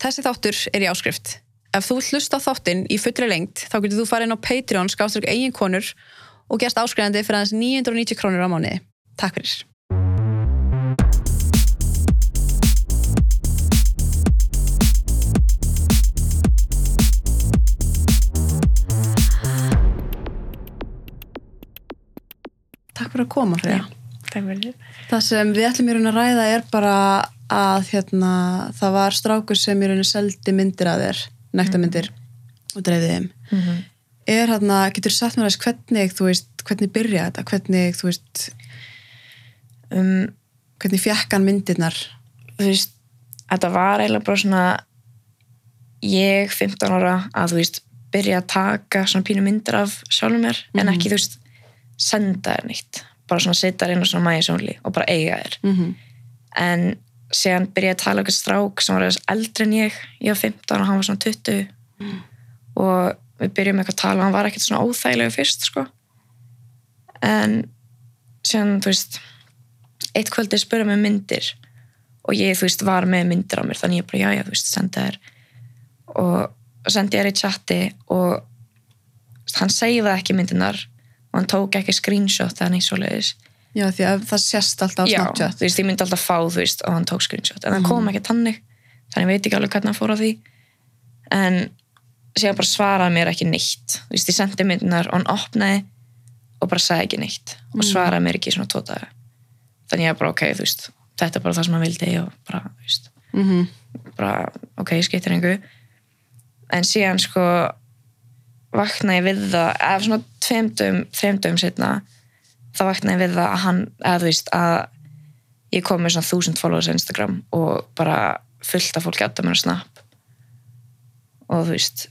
Þessi þáttur er í áskrift. Ef þú vilt hlusta á þáttinn í fullri lengt þá getur þú farið inn á Patreon skáströk eigin konur og gerst áskrifandi fyrir aðeins 990 krónur á mánuði. Takk fyrir. Takk fyrir að koma. Takk fyrir. Það sem við ætlum í raun að ræða er bara að hérna, það var strákur sem í raun seldi myndir að þér, nektarmyndir og dreifði þeim. Mm -hmm. Er hérna, getur sagt mér aðeins hvernig, þú veist, hvernig byrja þetta, hvernig, þú veist, um, hvernig fjekk hann myndirnar? þú veist, þetta var eiginlega bara svona ég 15 ára að þú veist byrja að taka svona pínu myndir af sjálfum mér en Mhm. ekki þú veist senda þér neitt bara svona setja þér inn á svona mægisónli og bara eiga þér Mm -hmm. en síðan byrja að tala um eitthvað strák sem var aðeins eldri en ég. Ég var 15 og hann var svona 20 og við byrjum eitthvað að tala og hann var ekkert svona óþægilegu fyrst sko. En síðan þú veist eitt kvöldi spura mig um myndir. Og ég þú veist var með myndir á mér þannig ég bara já já þú veist senda þér og sendi þér í chatti og hann segði ekki myndirnar og hann tók ekki screenshot eða neitt svoleiðis Já, því að það sést alltaf á já, Snapchat. þú veist, ég myndi alltaf fá þú veist, og hann tók screenshot, en það kom ekki tannig þannig ég veit ekki alveg hvernig hann fór á því. En síðan bara svaraði mér ekki neitt, þú veist, ég sendi myndinar og hann opnaði og bara sagði ekki neitt. Og svaraði mér ekki svona daga. Þannig ég bara, ok, þú veist þetta er bara það sem hann vildi og bara, þú veist Mm bara, ok, skiptir einhver en síðan sko vaknaði ég við það eða svona tveimdum, þreimdum setna þá vaknaði við það að hann eða þú veist að ég kom með svona þúsund followers á Instagram og bara fullt af fólki að mér að snap. Og þú veist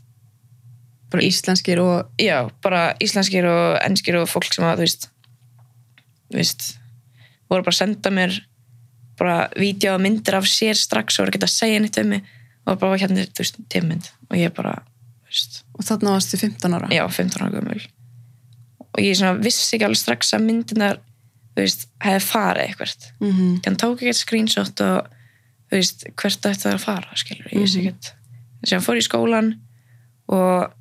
Bara íslenskir og, já, bara íslenskir og enskir og fólk sem að, þú veist þú veist, voru bara að senda mér bara vídeo og myndir af sér strax og voru ekki að segja neitt um mig. Og bara hérna, þú veist, tímmynd og ég bara, þú veist, og þarna varstu 15 ára. já, 15 ára gömul og ég vissi ekki alveg strax að veist, hefði farið eitthvað, Mm -hmm. hann tók ekki screenshot og, veist, hvert ætti það að fara, skilur, ég vissi Mhm. ekki þess að hann fór í skólan og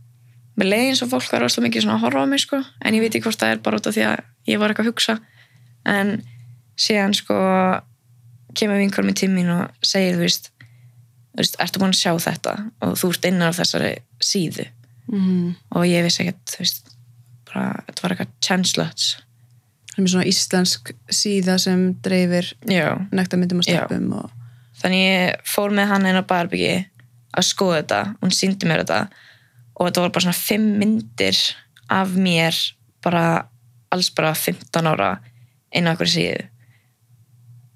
með leiðin svo fólk var rosalega mikið að horfa á mig sko, en ég veit ekki hvort það er bara út af því að ég var eitthvað að hugsa. En síðan sko kemur vinkur með tímin og segir þú veist, ertu búin að sjá þetta? Og þú ert innan af þessari síðu. Mm og ég vissi ekkert, þú veist bara, þetta var eitthvað chancelets Það er með svona íslensk síða sem dreifir já, nektarmyndum og stelpum og... þannig ég fór með hann inn á barbyggi að skoða þetta, hún síndi mér þetta. Og þetta var bara svona fimm myndir af mér bara alls bara 15 ára á einhverju síðu.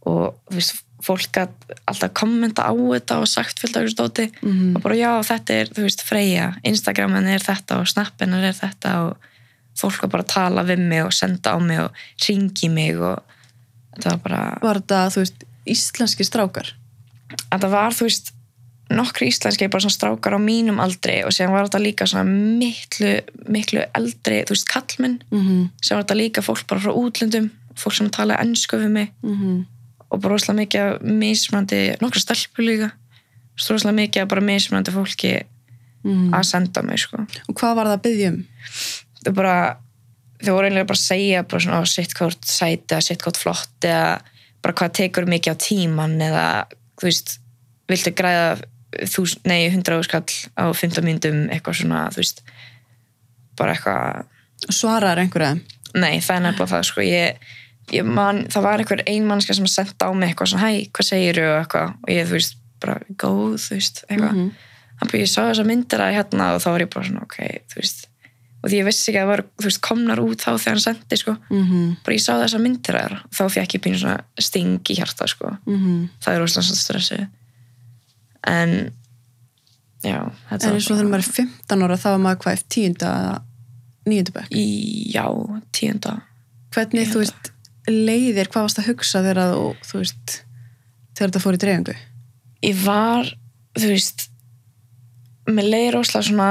Og þú veist, fólk alltaf kommenta á þetta og sagt af þessu stóti Mm og bara já, þetta er, þú veist, Freyja. Instagramin er þetta og Snappin er þetta og fólk var bara að tala við mig og senda á mig og ringi mig og þetta var bara Var þetta, þú veist, íslenski strákar? það var, þú veist, nokkri íslenski bara svona strákar á mínum aldri og síðan var þetta líka svona miklu miklu eldri, þú veist, kallmenn Mm -hmm. sem var þetta líka fólk bara frá útlöndum fólk sem talaði ennsku við mig Mm og bara rosalega mikið af mismandi nokkra stelpur líka rosalega mikið af bara mismandi fólki Mhm. að senda mig, sko Og hvað var það að byggja um? Þau bara þau voru einlega bara að segja bara svona, "Ó, sitt hvort sæti eða sitt hvort flott eða bara hvað tekur mikið á tíman eða þú veist, viltu græða þús, nei, hundra skall á 15 myndum eitthvað svona, þú veist bara eitthvað. Svaraður einhverja? nei, það er nefnilega það, sko. Ég, ég man, það var einhver ein mannska sem senda á mig eitthvað svona, hæ, hvað segirðu og eitthvað. Og ég, þú veist, bara góð, þú veist eitthvað, Mhm. hann bara, ég sá þessa myndir að hérna og þá var ég bara svona, ok, þú veist og því ég vissi ekki að það var, veist, komnar út þá þegar hann sendi, sko, Mm bara ég sá þessa myndir að þér þá fekk ég pínu sting í hjarta, sko -hmm. það er svona stressi en já, En eins og þegar maður er 15 ára þá var maður hvað, tíunda eða níundu bekk? já, tíunda Hvernig, Ég þú veist, leiðir, hvað varst að hugsa þegar þú, þú veist, þegar þetta fór í dreifingu? ég var, þú veist með leið rosalega svona